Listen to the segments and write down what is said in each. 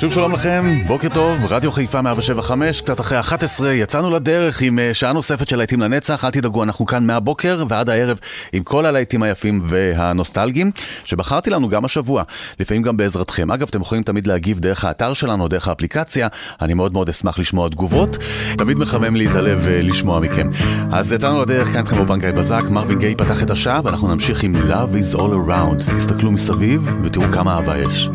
שוב שלום לכם, בוקר טוב, רדיו חיפה 175, קצת אחרי 11, יצאנו לדרך עם אה, שעה נוספת של להיטים לנצח, אל תדאגו, אנחנו כאן מהבוקר ועד הערב עם כל הלהיטים היפים והנוסטלגיים שבחרתי לנו גם השבוע, לפעמים גם בעזרתכם. אגב, אתם יכולים תמיד להגיב דרך האתר שלנו, דרך האפליקציה, אני מאוד מאוד אשמח לשמוע תגובות, תמיד מחמם לי את הלב אה, לשמוע מכם. אז יצאנו לדרך, כאן איתכם אובן גיא בזק, מרווין גיי פתח את השעה ואנחנו נמשיך עם Love is all around. תסתכלו מסביב ותראו כמה אהבה יש.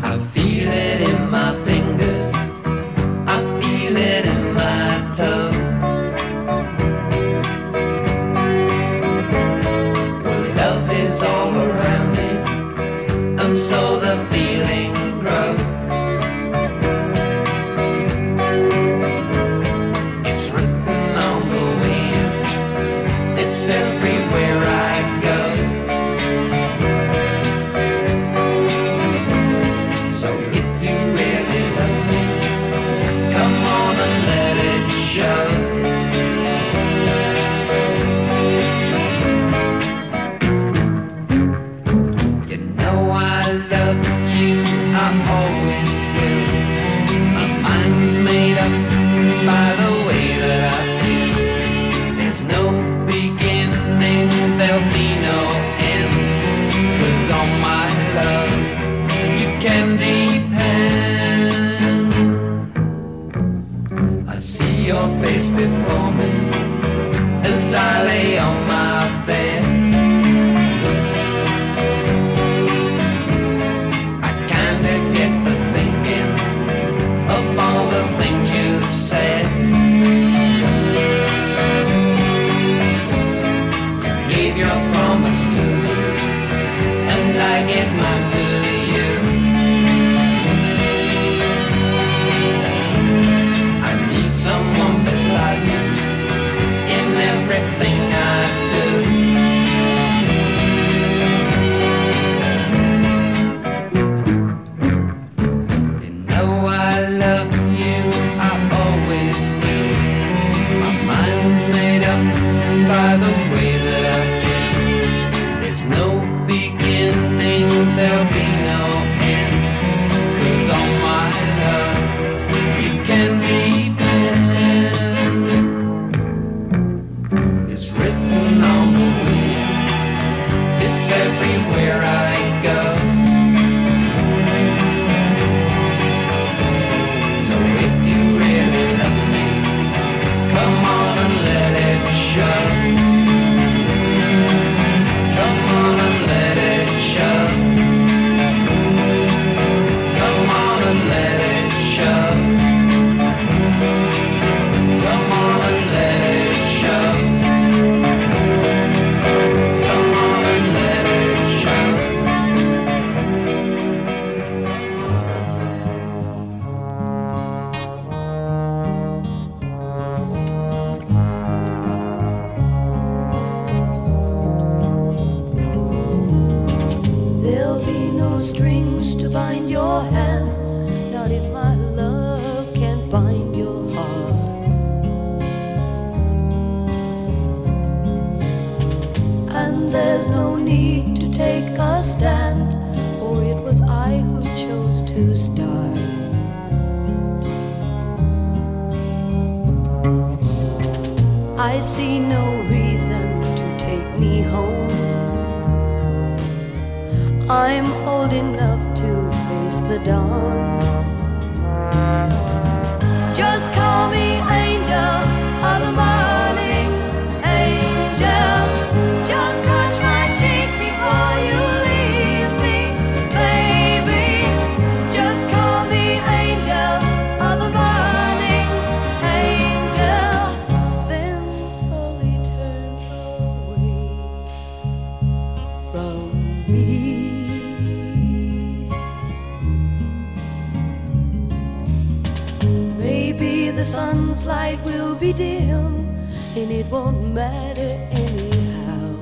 and it won't matter anyhow.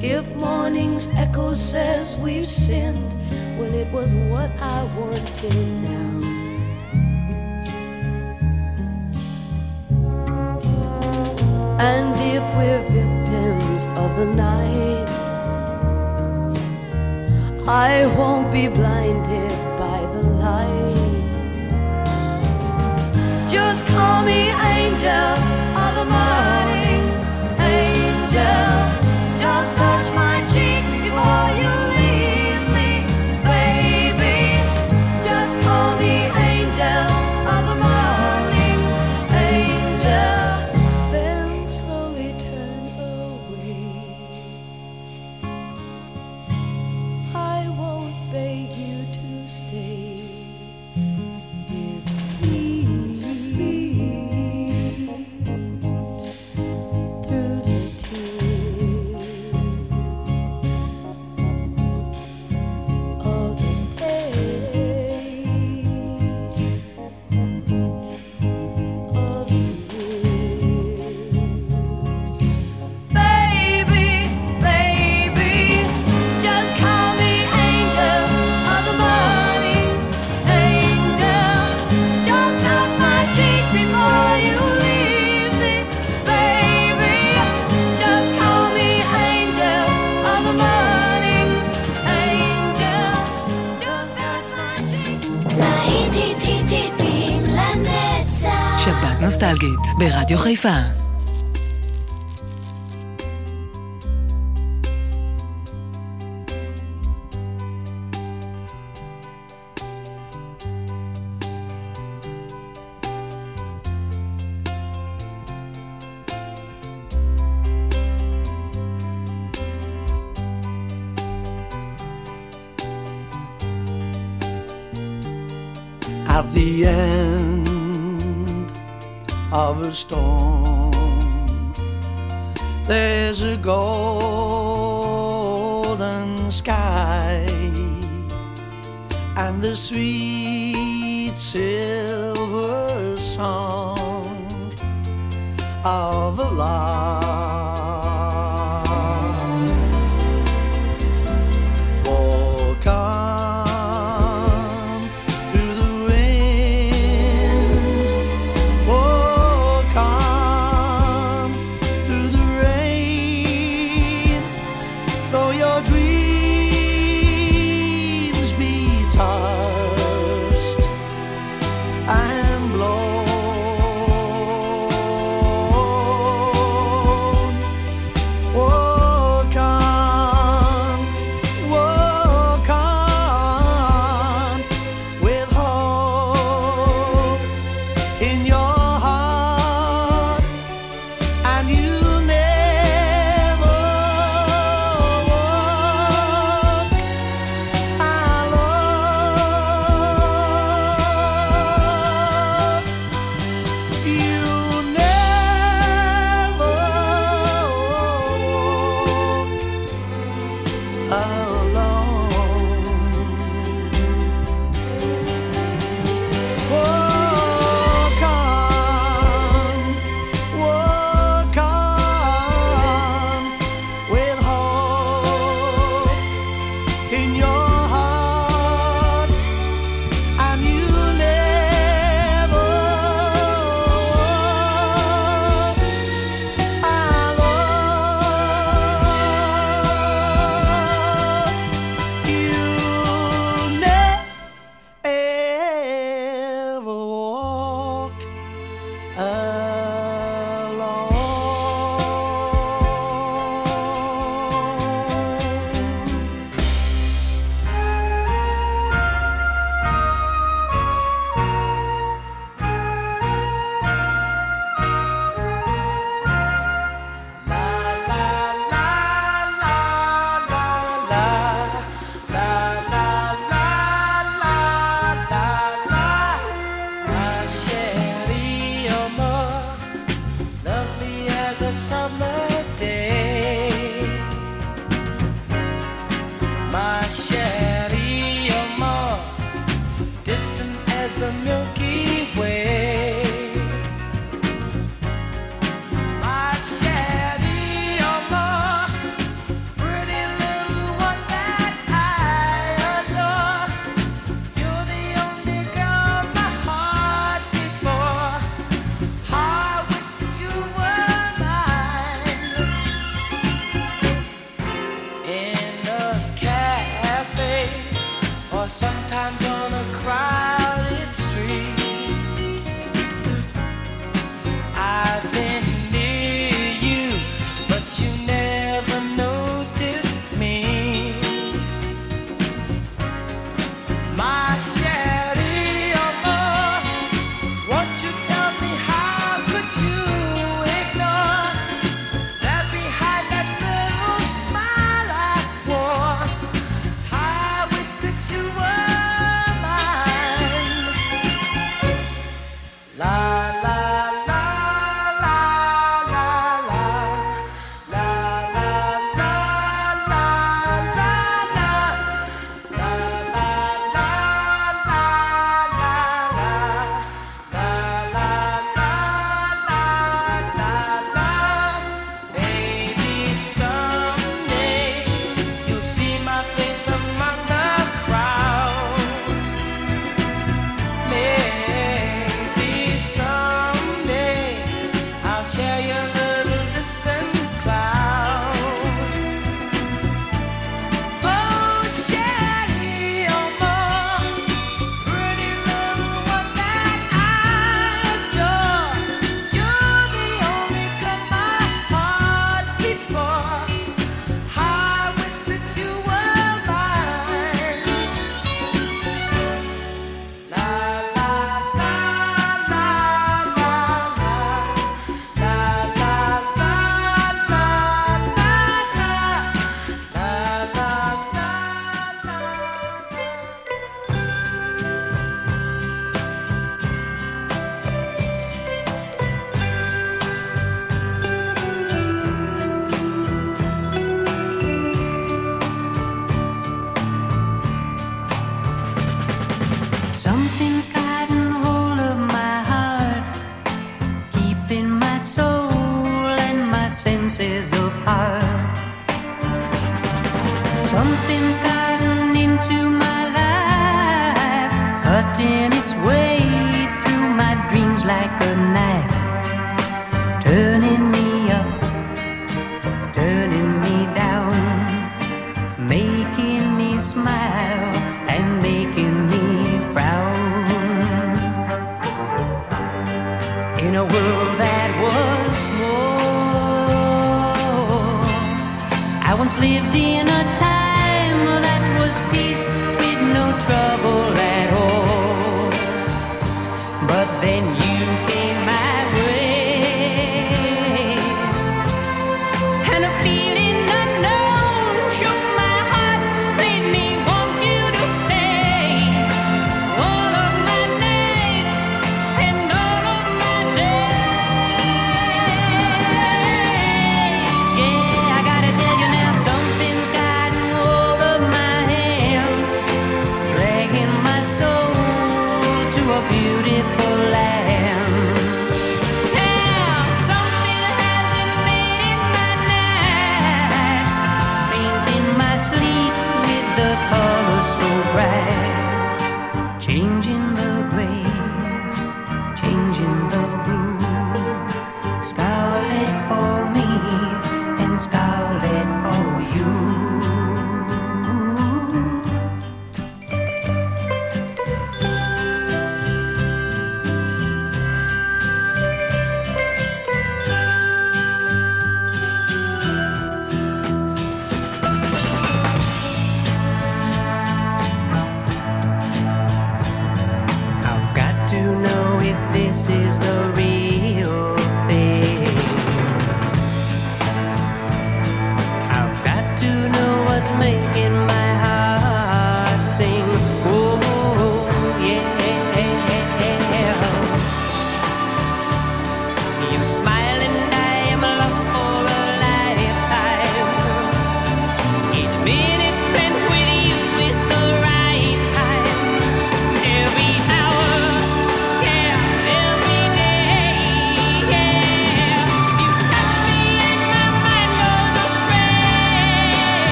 If morning's echo says we've sinned, well, it was what I wanted now. And if we're victims of the night, I won't be blinded by the light. Call me angel of the morning, angel. Just touch my cheek before you ברדיו חיפה. Sweet.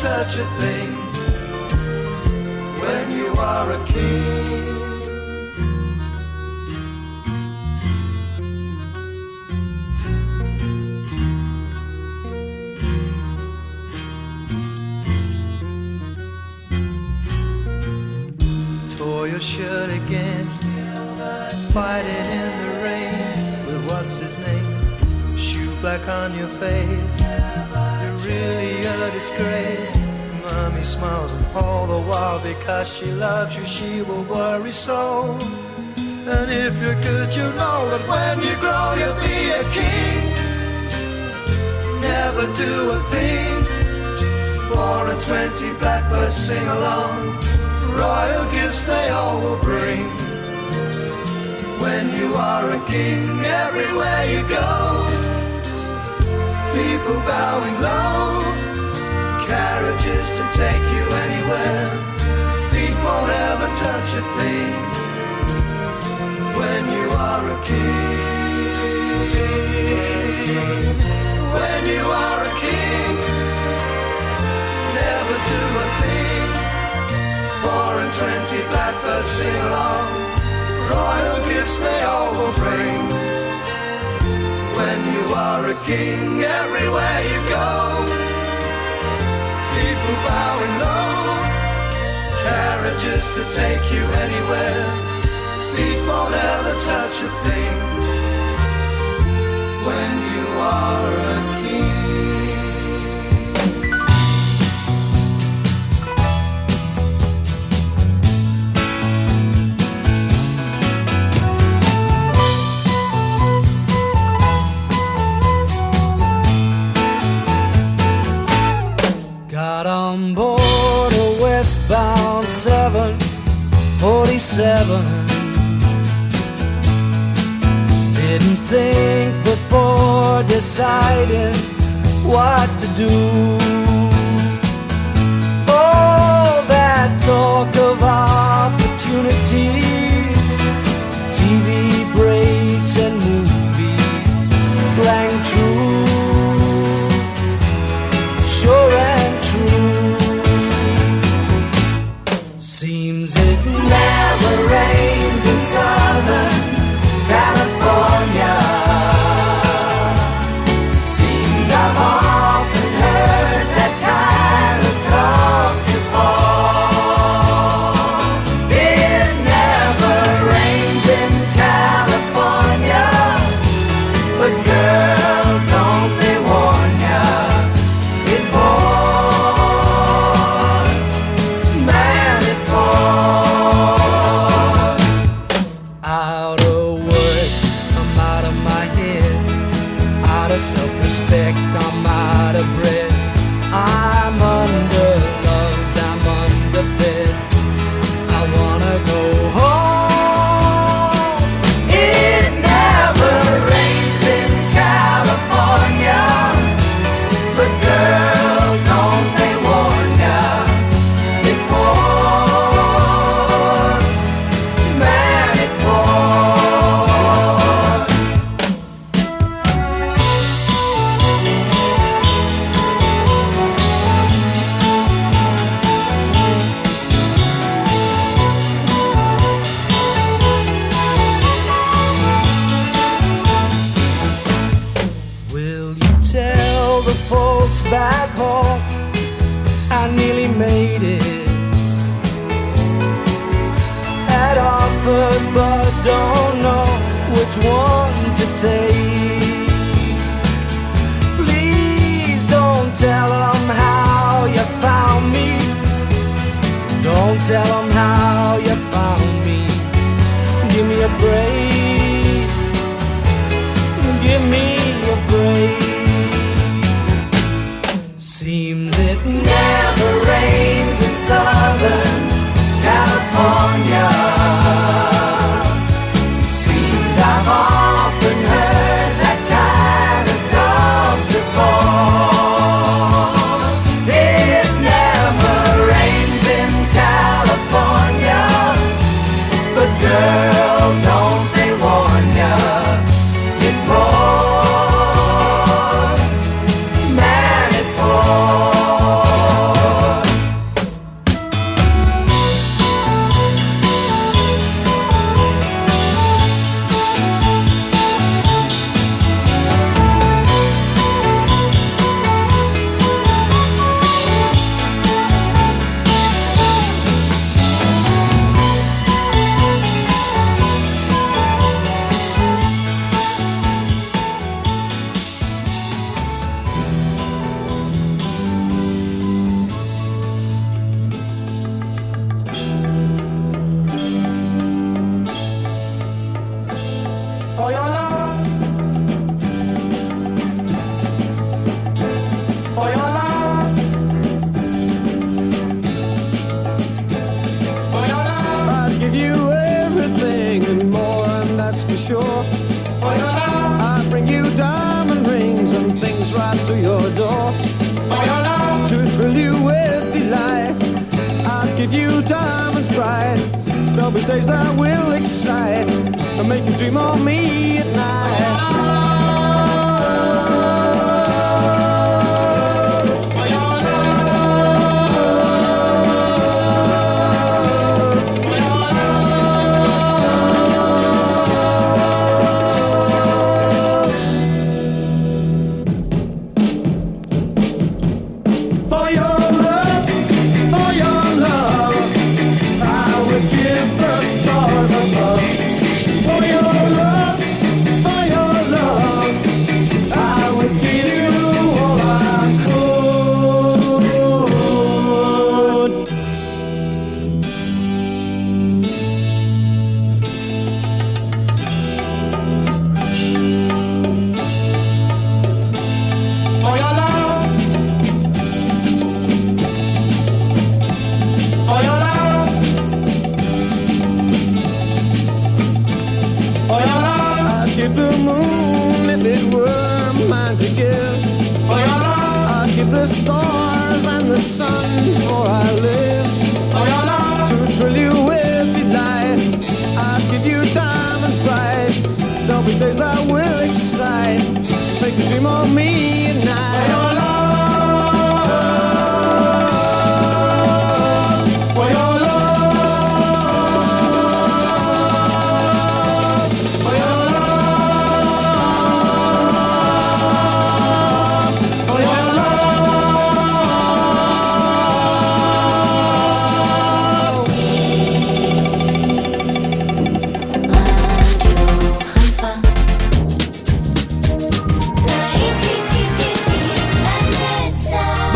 touch a thing when you are a king. Tore your shirt again, fighting in the rain with what's his name, shoe black on your face disgrace. Mommy smiles and all the while because she loves you, she will worry so. And if you're good, you know that when you grow, you'll be a king. Never do a thing. Four and twenty blackbirds sing along. Royal gifts they all will bring. When you are a king, everywhere you go, people bowing low carriages to take you anywhere, feet won't ever touch a thing. When you are a king, when you are a king, never do a thing. Four and twenty blackbirds sing along, royal gifts they all will bring. When you are a king, everywhere you go, people bowing low, carriages to take you anywhere, feet won't ever touch a thing. When you are a on board a westbound 747. Didn't think before deciding what to do. All that talk of opportunities, TV breaks and movies rang true to take. Please don't tell them how you found me. Don't tell them how you found me. Give me a break. Give me a break. Seems it never rains in Southern that will excite and make you dream of me at night.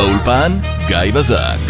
באולפן, גיא בזק.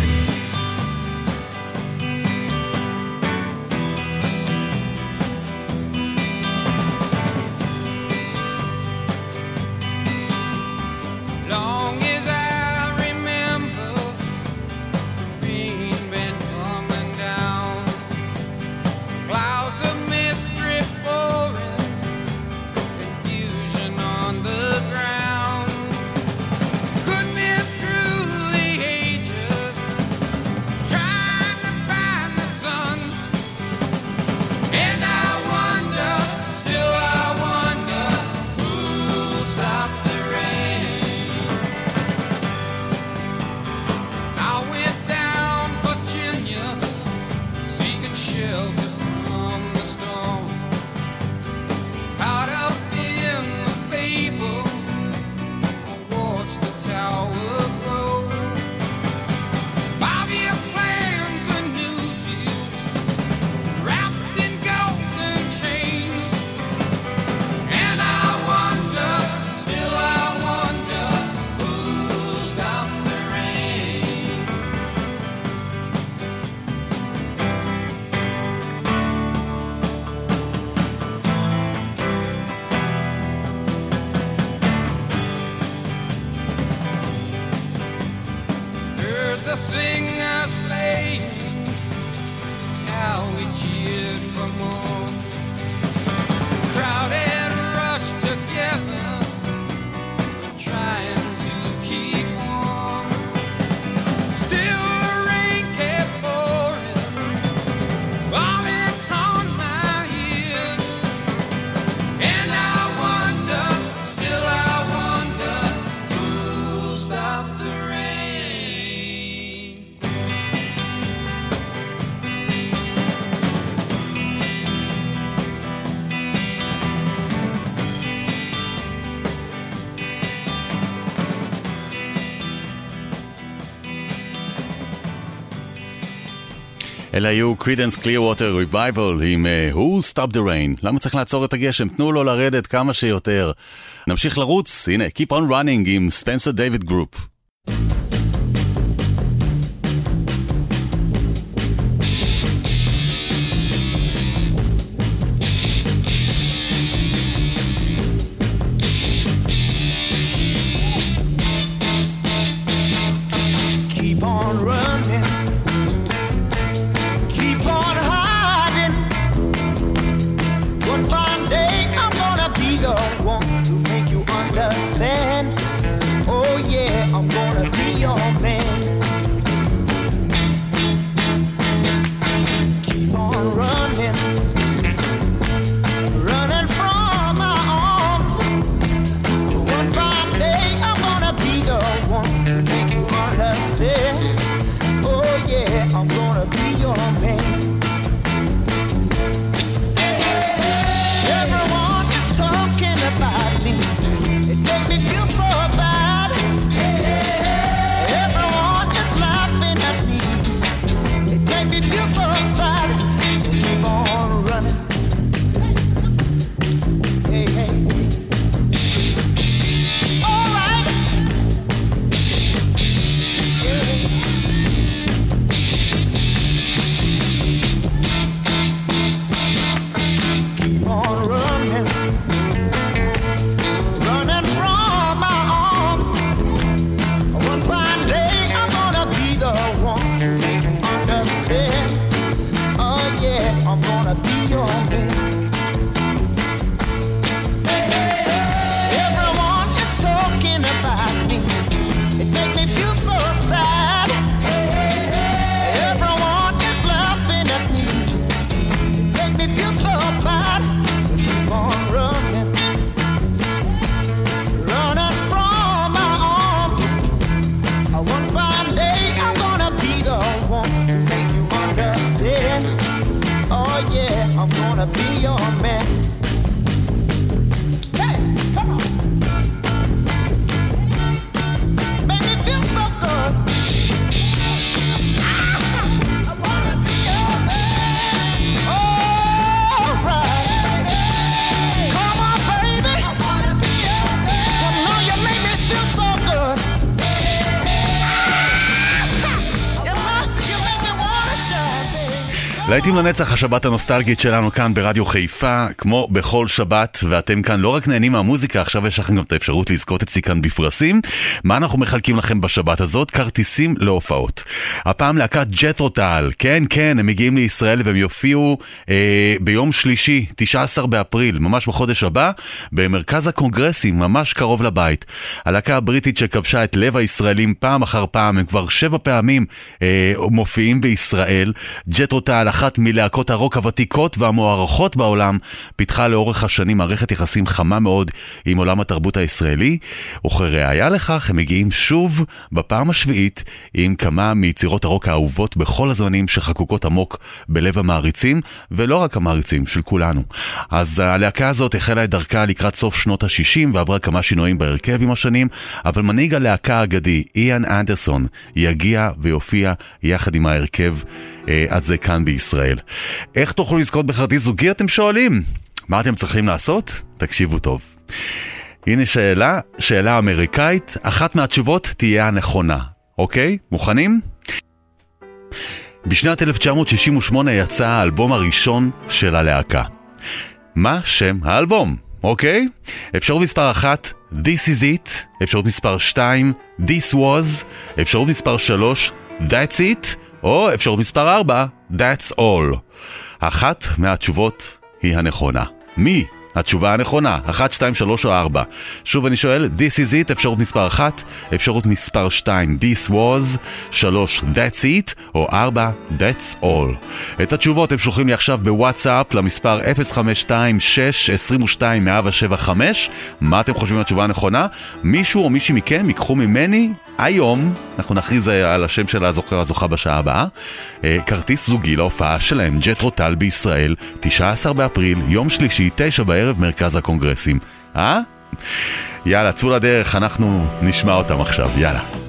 אלה היו קרידנס קליר ווטר ריבייבל עם אה, Who Stop the Rain. למה צריך לעצור את הגשם? תנו לו לרדת כמה שיותר. נמשיך לרוץ, הנה, Keep on Running עם ספנסר דייוויד גרופ. להיטים לנצח, השבת הנוסטלגית שלנו כאן ברדיו חיפה, כמו בכל שבת, ואתם כאן לא רק נהנים מהמוזיקה, עכשיו יש לכם גם את האפשרות לזכות אצלי כאן בפרסים. מה אנחנו מחלקים לכם בשבת הזאת? כרטיסים להופעות. הפעם להקת ג'טרוטל, כן כן, הם מגיעים לישראל והם יופיעו אה, ביום שלישי, 19 באפריל, ממש בחודש הבא, במרכז הקונגרסים, ממש קרוב לבית. הלהקה הבריטית שכבשה את לב הישראלים פעם אחר פעם, הם כבר שבע פעמים אה, מופיעים בישראל. ג'טרוטל, מלהקות הרוק הוותיקות והמוערכות בעולם, פיתחה לאורך השנים מערכת יחסים חמה מאוד עם עולם התרבות הישראלי, וכראיה לכך הם מגיעים שוב בפעם השביעית עם כמה מיצירות הרוק האהובות בכל הזמנים שחקוקות עמוק בלב המעריצים, ולא רק המעריצים, של כולנו. אז הלהקה הזאת החלה את דרכה לקראת סוף שנות ה-60 ועברה כמה שינויים בהרכב עם השנים, אבל מנהיג הלהקה האגדי, איאן אנדרסון, יגיע ויופיע יחד עם ההרכב אה, הזה כאן בישראל. איך תוכלו לזכות בכרטיס זוגי אתם שואלים? מה אתם צריכים לעשות? תקשיבו טוב. הנה שאלה, שאלה אמריקאית, אחת מהתשובות תהיה הנכונה, אוקיי? מוכנים? בשנת 1968 יצא האלבום הראשון של הלהקה. מה שם האלבום? אוקיי? אפשרות מספר אחת, This is it, אפשרות מספר 2, This was, אפשרות מספר 3, That's it, או אפשרות מספר 4, That's all. אחת מהתשובות היא הנכונה. מי? התשובה הנכונה, 1, 2, 3 או 4. שוב אני שואל, This is it, אפשרות מספר 1, אפשרות מספר 2, This was, 3, That's it, או 4, That's all. את התשובות הם שולחים לי עכשיו בוואטסאפ למספר 052-622-1075. מה אתם חושבים התשובה הנכונה? מישהו או מישהי מכם ייקחו ממני היום, אנחנו נכריז על השם של הזוכר הזוכה בשעה הבאה, אה, כרטיס זוגי להופעה שלהם, ג'טרוטל בישראל, 19 באפריל, יום שלישי, 9 בערב, מרכז הקונגרסים. אה? יאללה, צאו לדרך, אנחנו נשמע אותם עכשיו, יאללה.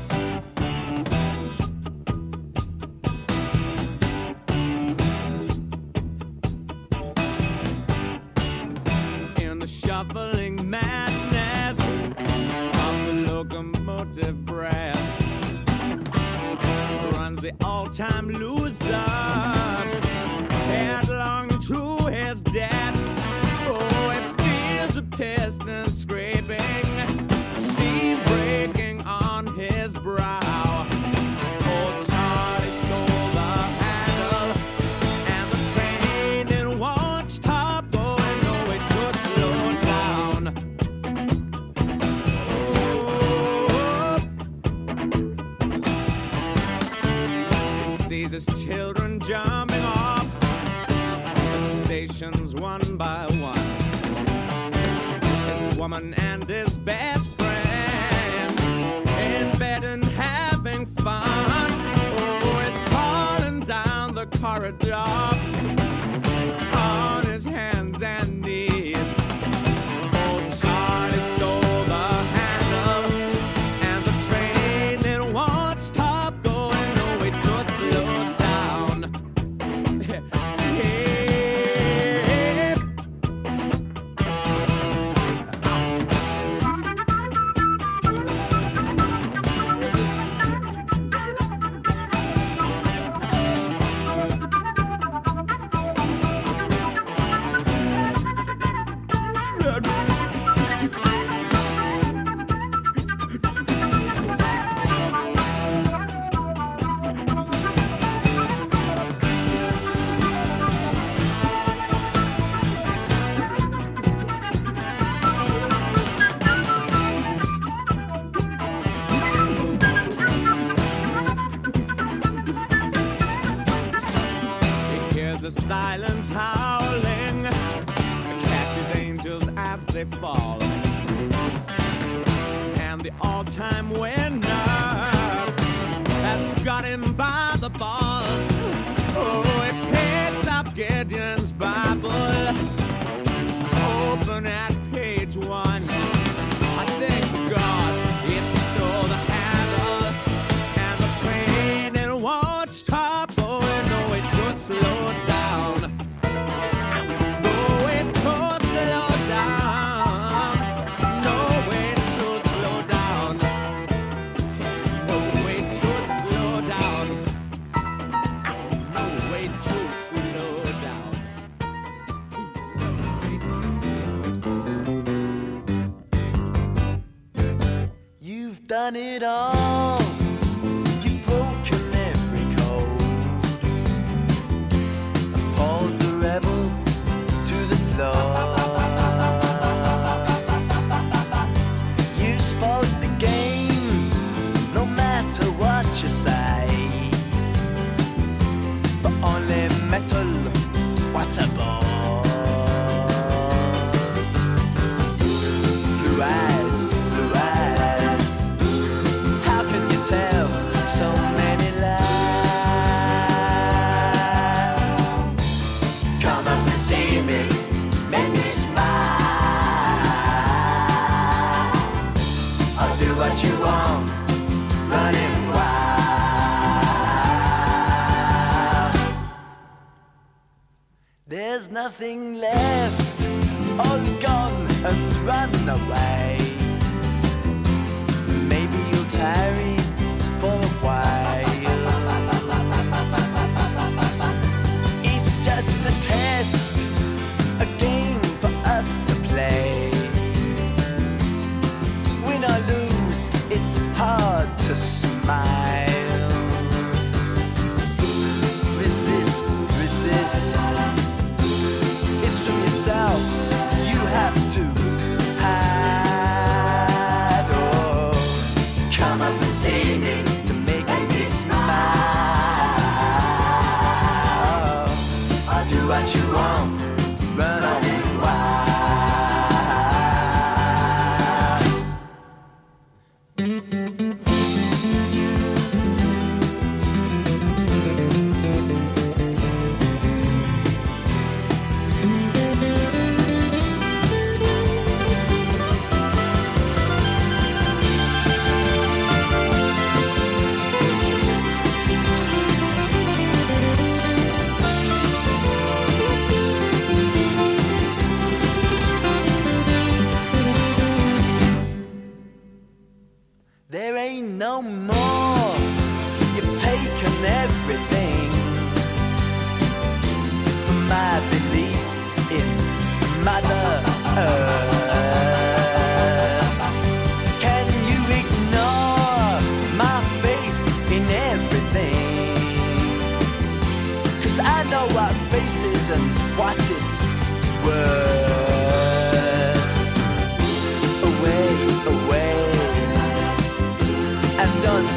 nothing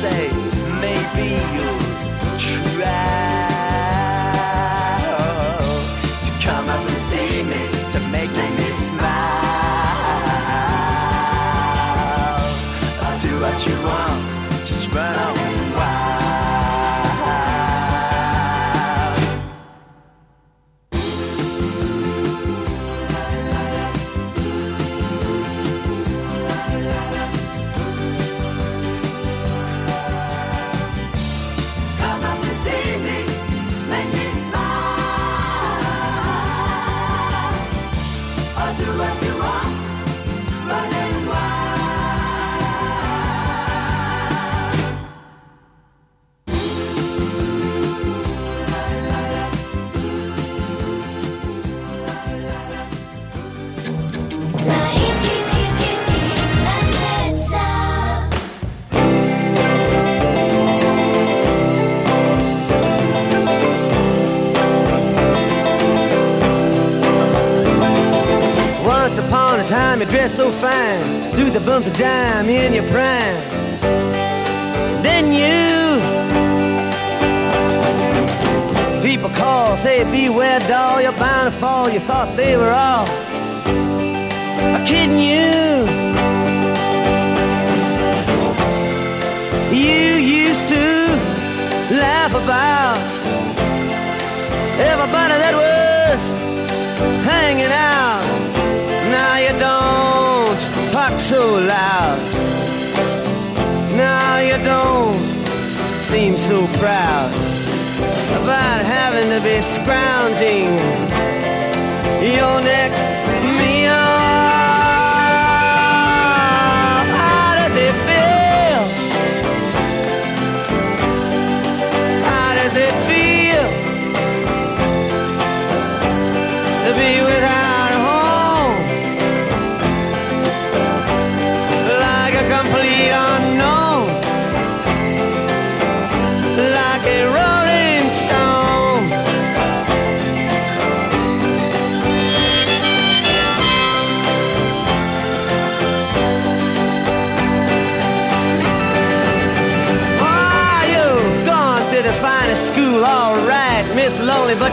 say maybe you'll try to come up and see me to make me smile. I'll do what you want. fine. Through the bumps of dime in your prime. Then you. People call, say beware doll, you're bound to fall. You thought they were all I'm kidding you. You used to laugh about. loud. Now you don't seem so proud about having to be scrounging your next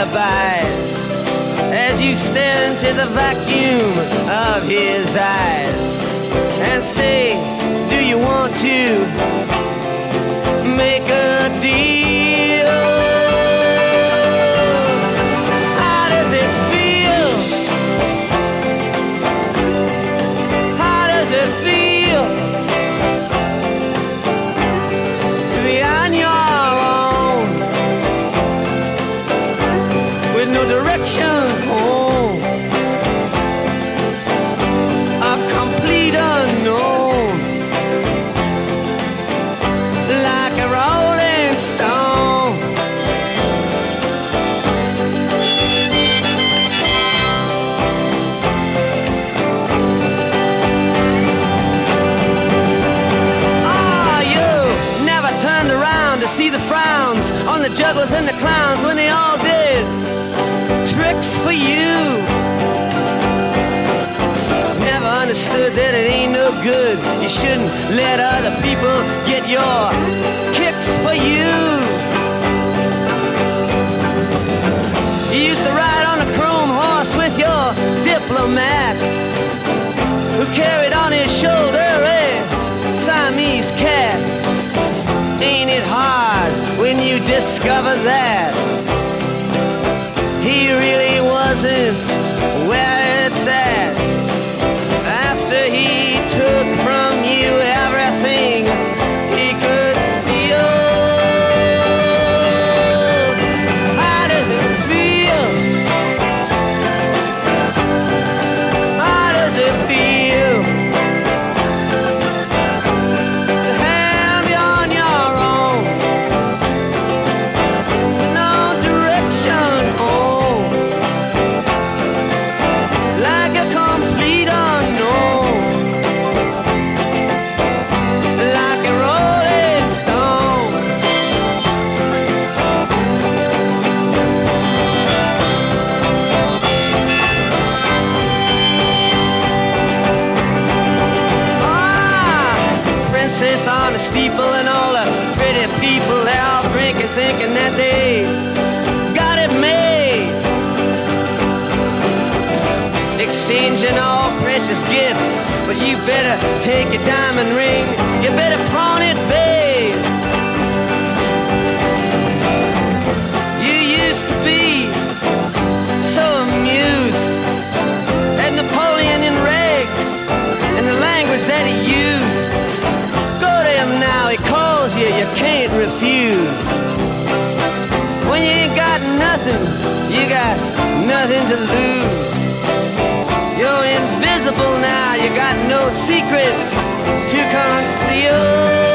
alibis as you stare into the vacuum of his eyes and say, Do you want to make a deal? Better take your diamond ring. You better pawn it, babe. You used to be so amused at Napoleon in rags and the language that he used. Go to him now, he calls you, you can't refuse. When you ain't got nothing, you got nothing to lose. Now, you got no secrets to conceal.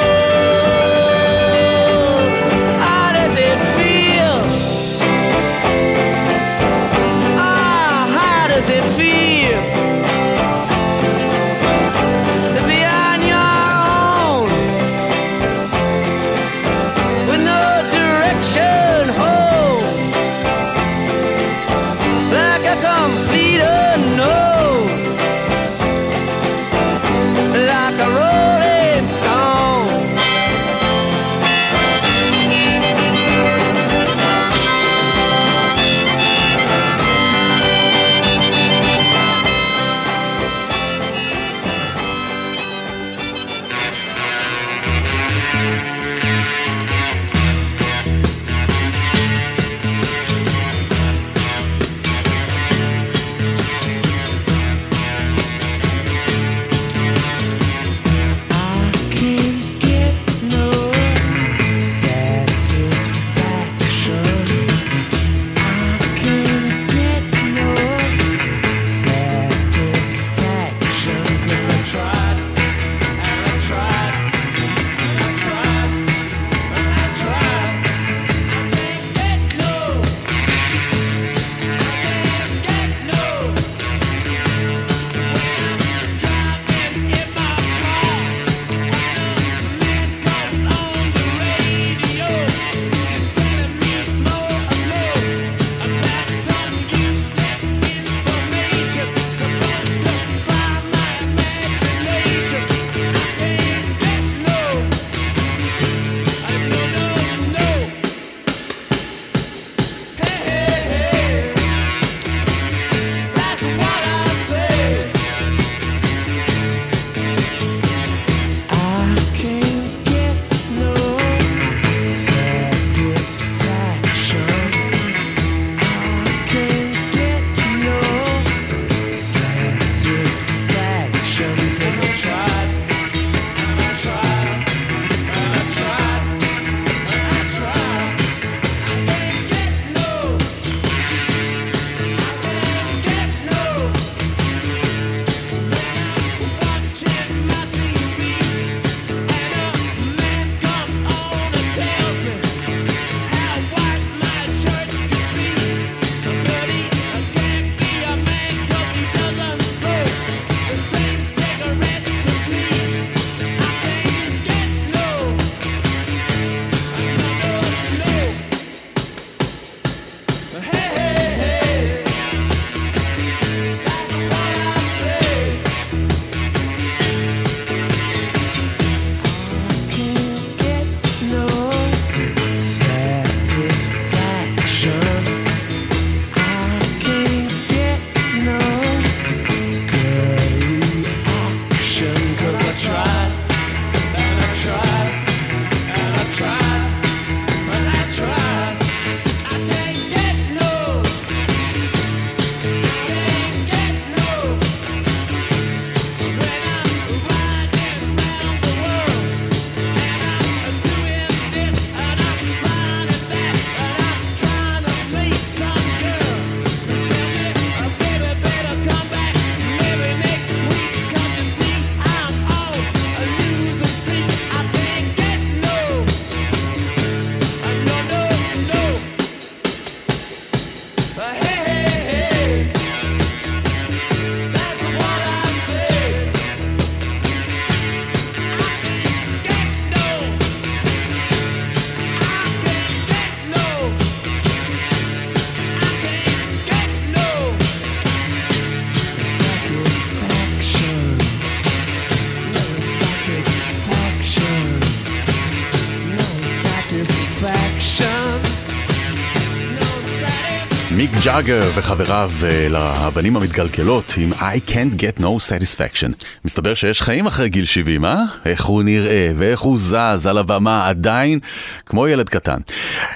ג'אגר וחבריו אה, לאבנים המתגלגלות עם I can't get no satisfaction. מסתבר שיש חיים אחרי גיל 70, אה? איך הוא נראה ואיך הוא זז על הבמה עדיין כמו ילד קטן.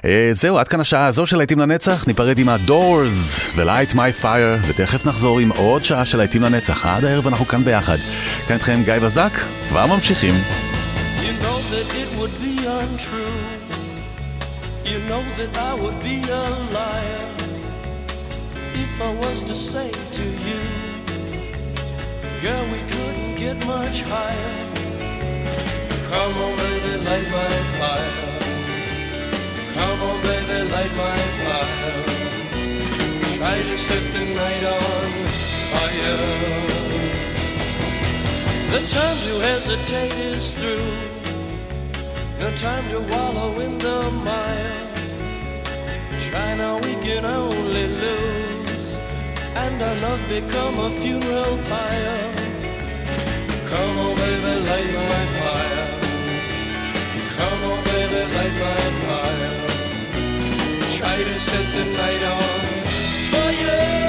אה, זהו, עד כאן השעה הזו של להיטים לנצח, ניפרד עם ה-Doors ו-Light My Fire, ותכף נחזור עם עוד שעה של להיטים לנצח. עד הערב אנחנו כאן ביחד. כאן איתכם גיא בזק, כבר ממשיכים. You know that it would be untrue. You know that I would be a liar if I was to say to you, Girl, we couldn't get much higher. Come on, baby, light my fire. Come on, baby, light my fire. Try to set the night on fire. The time to hesitate is through. No time to wallow in the mire. Try now, we can only lose. And our love become a funeral pyre. Come on, baby, light my fire. Come on, baby, light my fire. Try to set the night on fire.